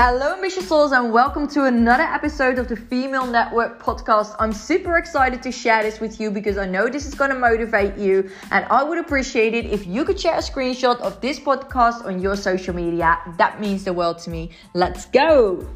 Hello, ambitious souls, and welcome to another episode of the Female Network podcast. I'm super excited to share this with you because I know this is going to motivate you, and I would appreciate it if you could share a screenshot of this podcast on your social media. That means the world to me. Let's go!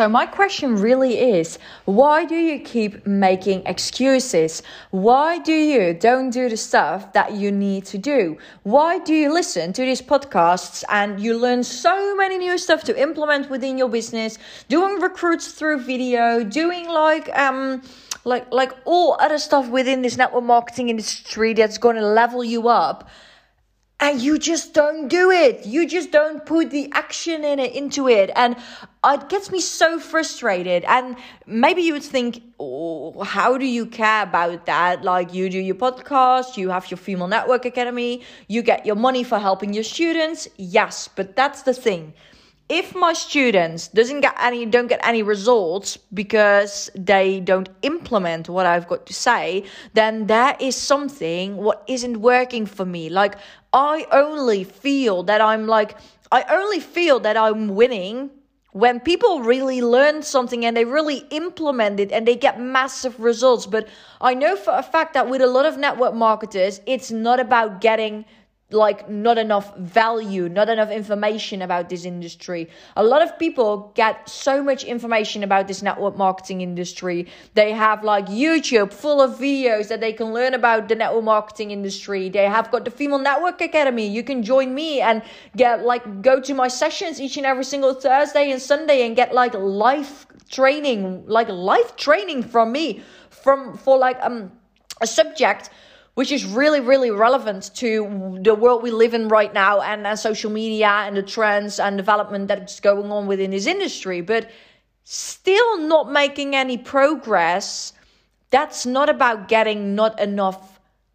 So, my question really is why do you keep making excuses? Why do you don't do the stuff that you need to do? Why do you listen to these podcasts and you learn so many new stuff to implement within your business, doing recruits through video, doing like, um, like, like all other stuff within this network marketing industry that's going to level you up? And you just don't do it. You just don't put the action in it into it, and uh, it gets me so frustrated. And maybe you would think, oh, how do you care about that? Like you do your podcast, you have your female network academy, you get your money for helping your students. Yes, but that's the thing if my students doesn't get any don't get any results because they don't implement what I've got to say, then there is something what isn't working for me. Like I only feel that I'm like I only feel that I'm winning when people really learn something and they really implement it and they get massive results. But I know for a fact that with a lot of network marketers, it's not about getting like not enough value, not enough information about this industry. A lot of people get so much information about this network marketing industry. They have like YouTube full of videos that they can learn about the network marketing industry. They have got the Female Network Academy. You can join me and get like go to my sessions each and every single Thursday and Sunday and get like life training, like life training from me from for like um a subject which is really, really relevant to the world we live in right now and, social media and the trends and development that's going on within this industry. But still not making any progress, that's not about getting not enough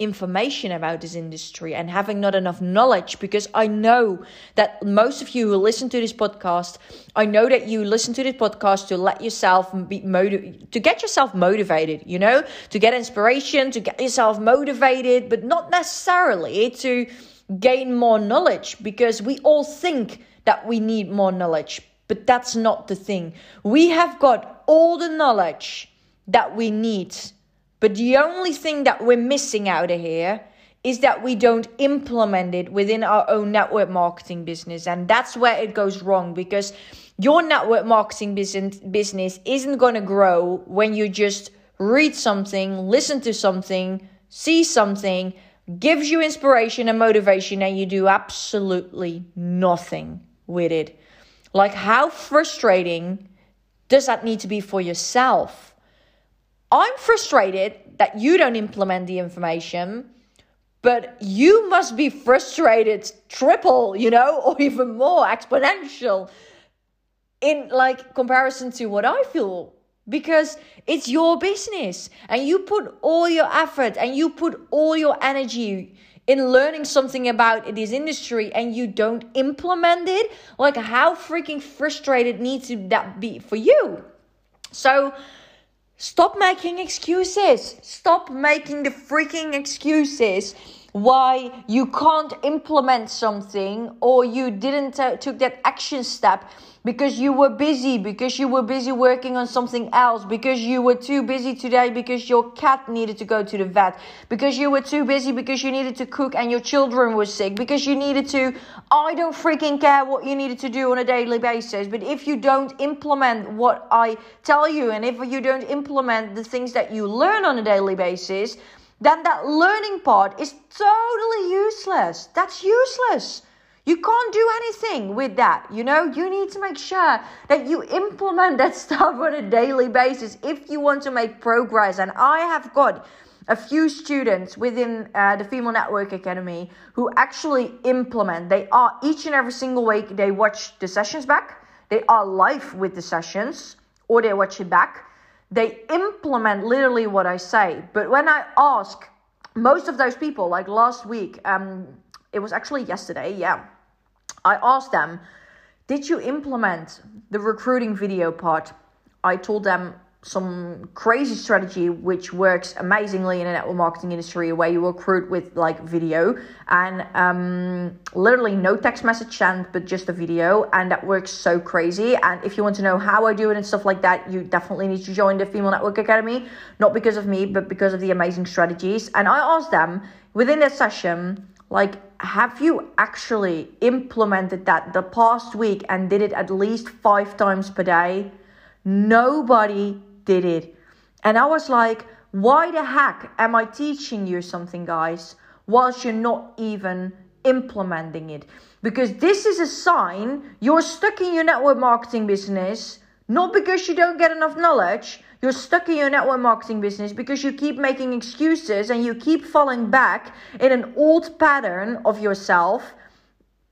information about this industry and having not enough knowledge because I know that most of you who listen to this podcast, I know that you listen to this podcast to let yourself be motiv- to get yourself motivated, you know, to get inspiration, to get yourself motivated, but not necessarily to gain more knowledge because we all think that we need more knowledge, but that's not the thing. We have got all the knowledge that we need but the only thing that we're missing out of here is that we don't implement it within our own network marketing business. And that's where it goes wrong because your network marketing business, business isn't going to grow when you just read something, listen to something, see something, gives you inspiration and motivation, and you do absolutely nothing with it. Like, how frustrating does that need to be for yourself? I'm frustrated that you don't implement the information, but you must be frustrated triple, you know, or even more exponential in like comparison to what I feel. Because it's your business and you put all your effort and you put all your energy in learning something about this industry and you don't implement it like how freaking frustrated needs to that be for you? So Stop making excuses. Stop making the freaking excuses why you can't implement something or you didn't uh, took that action step because you were busy, because you were busy working on something else, because you were too busy today because your cat needed to go to the vet, because you were too busy because you needed to cook and your children were sick, because you needed to, I don't freaking care what you needed to do on a daily basis. But if you don't implement what I tell you and if you don't implement the things that you learn on a daily basis, then that learning part is totally useless. That's useless. You can't do anything with that, you know? You need to make sure that you implement that stuff on a daily basis if you want to make progress. And I have got a few students within uh, the Female Network Academy who actually implement. They are each and every single week, they watch the sessions back, they are live with the sessions, or they watch it back. They implement literally what I say. But when I ask most of those people, like last week, um, it was actually yesterday, yeah. I asked them, Did you implement the recruiting video part? I told them some crazy strategy which works amazingly in the network marketing industry where you recruit with like video and um, literally no text message sent but just a video and that works so crazy. And if you want to know how i do it and stuff like that you definitely need to join the female network academy. Not because of me but because of the amazing strategies. And i asked them within that session like have you actually implemented that the past week and did it at least five times per day? Nobody did it. And I was like, why the heck am I teaching you something, guys, whilst you're not even implementing it? Because this is a sign you're stuck in your network marketing business, not because you don't get enough knowledge. You're stuck in your network marketing business because you keep making excuses and you keep falling back in an old pattern of yourself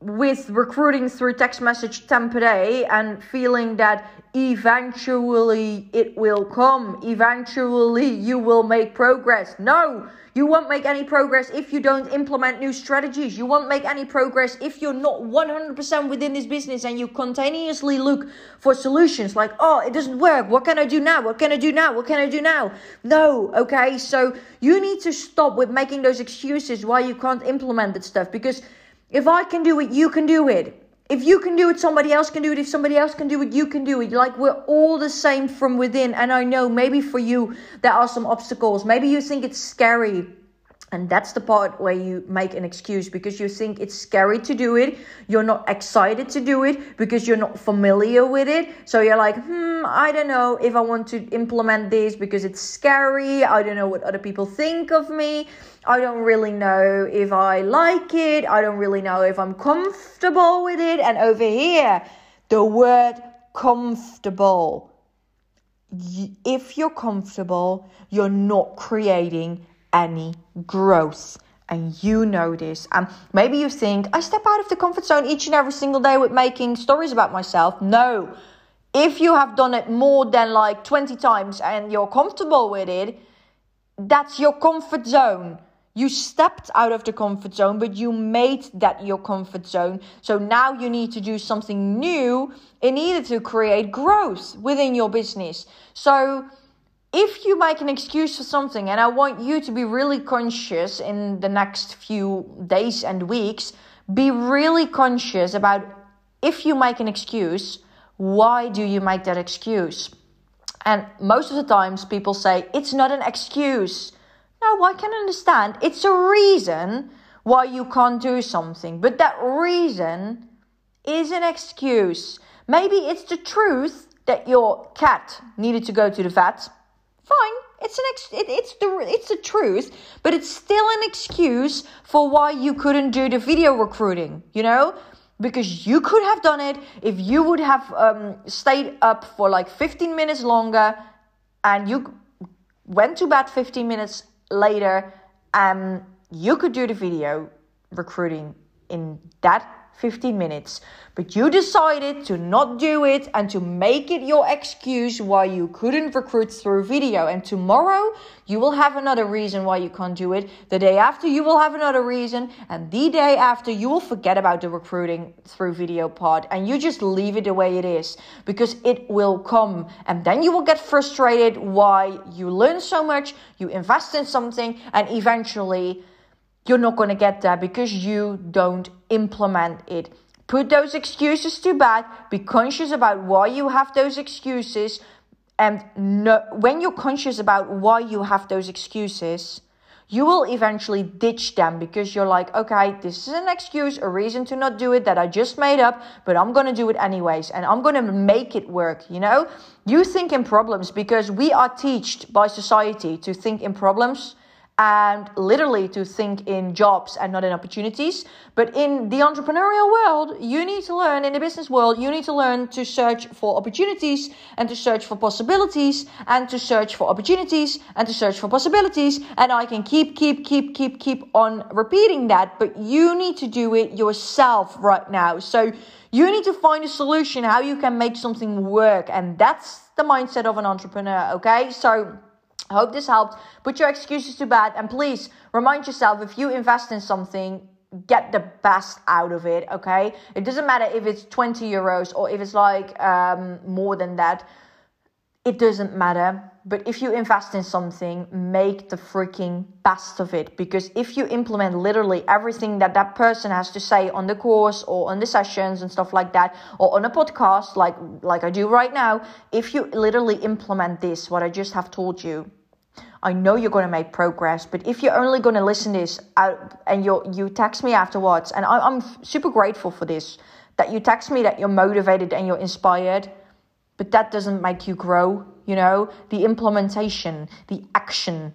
with recruiting through text message 10 per day and feeling that eventually it will come. Eventually you will make progress. No, you won't make any progress if you don't implement new strategies. You won't make any progress if you're not 100% within this business and you continuously look for solutions like, oh, it doesn't work. What can I do now? What can I do now? What can I do now? No, okay? So you need to stop with making those excuses why you can't implement that stuff because if I can do it, you can do it. If you can do it, somebody else can do it. If somebody else can do it, you can do it. Like we're all the same from within. And I know maybe for you, there are some obstacles. Maybe you think it's scary. And that's the part where you make an excuse because you think it's scary to do it. You're not excited to do it because you're not familiar with it. So you're like, hmm, I don't know if I want to implement this because it's scary. I don't know what other people think of me. I don't really know if I like it. I don't really know if I'm comfortable with it. And over here, the word comfortable. If you're comfortable, you're not creating any growth. And you know this. And maybe you think, I step out of the comfort zone each and every single day with making stories about myself. No. If you have done it more than like 20 times and you're comfortable with it, that's your comfort zone. You stepped out of the comfort zone, but you made that your comfort zone. So now you need to do something new in order to create growth within your business. So if you make an excuse for something, and I want you to be really conscious in the next few days and weeks, be really conscious about if you make an excuse, why do you make that excuse? And most of the times people say, it's not an excuse. No, I can understand. It's a reason why you can't do something, but that reason is an excuse. Maybe it's the truth that your cat needed to go to the vet fine. It's an ex- it, it's the it's the truth, but it's still an excuse for why you couldn't do the video recruiting. You know, because you could have done it if you would have um, stayed up for like 15 minutes longer, and you went to bed 15 minutes later, and you could do the video recruiting in that 15 minutes. But you decided to not do it and to make it your excuse why you couldn't recruit through video. And tomorrow you will have another reason why you can't do it. The day after you will have another reason. And the day after you will forget about the recruiting through video part and you just leave it the way it is because it will come. And then you will get frustrated why you learn so much, you invest in something, and eventually you're not going to get there because you don't implement it. Put those excuses to bed. Be conscious about why you have those excuses. And no, when you're conscious about why you have those excuses, you will eventually ditch them because you're like, okay, this is an excuse, a reason to not do it that I just made up, but I'm gonna do it anyways and I'm gonna make it work, you know? You think in problems because we are taught by society to think in problems and literally to think in jobs and not in opportunities. But in the entrepreneurial world, you need to learn, in the business world, you need to learn to search for opportunities and to search for possibilities and to search for opportunities and to search for possibilities. And I can keep, keep, keep, keep, keep on repeating that, but you need to do it yourself right now. So you need to find a solution how you can make something work. And that's the mindset of an entrepreneur, okay? So, I hope this helped. Put your excuses to bed and please remind yourself if you invest in something, get the best out of it, okay? It doesn't matter if it's 20 euros or if it's like um, more than that. it doesn't matter. But if you invest in something, make the freaking best of it. Because if you implement literally everything that that person has to say on the course or on the sessions and stuff like that, or on a podcast like like I do right now, if you literally implement this, what I just have told you, I know you're going to make progress, but if you're only going to listen to this out and you you text me afterwards, and I, I'm super grateful for this, that you text me that you're motivated and you're inspired, but that doesn't make you grow. You know, the implementation, the action,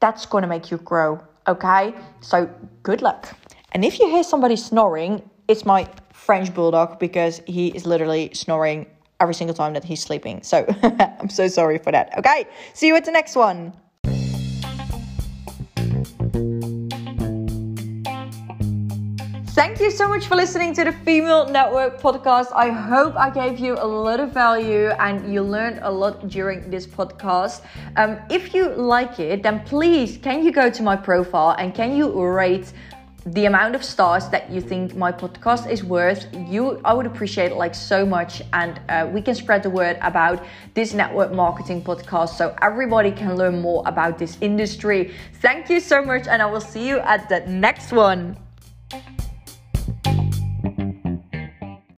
that's going to make you grow. Okay, so good luck. And if you hear somebody snoring, it's my French bulldog because he is literally snoring every single time that he's sleeping. So I'm so sorry for that. Okay, see you at the next one. Thank you so much for listening to the Female Network podcast. I hope I gave you a lot of value and you learned a lot during this podcast. Um, if you like it, then please can you go to my profile and can you rate the amount of stars that you think my podcast is worth you i would appreciate it like so much. And uh, we can spread the word about this network marketing podcast so everybody can learn more about this industry. Thank you so much and i will see you at the next one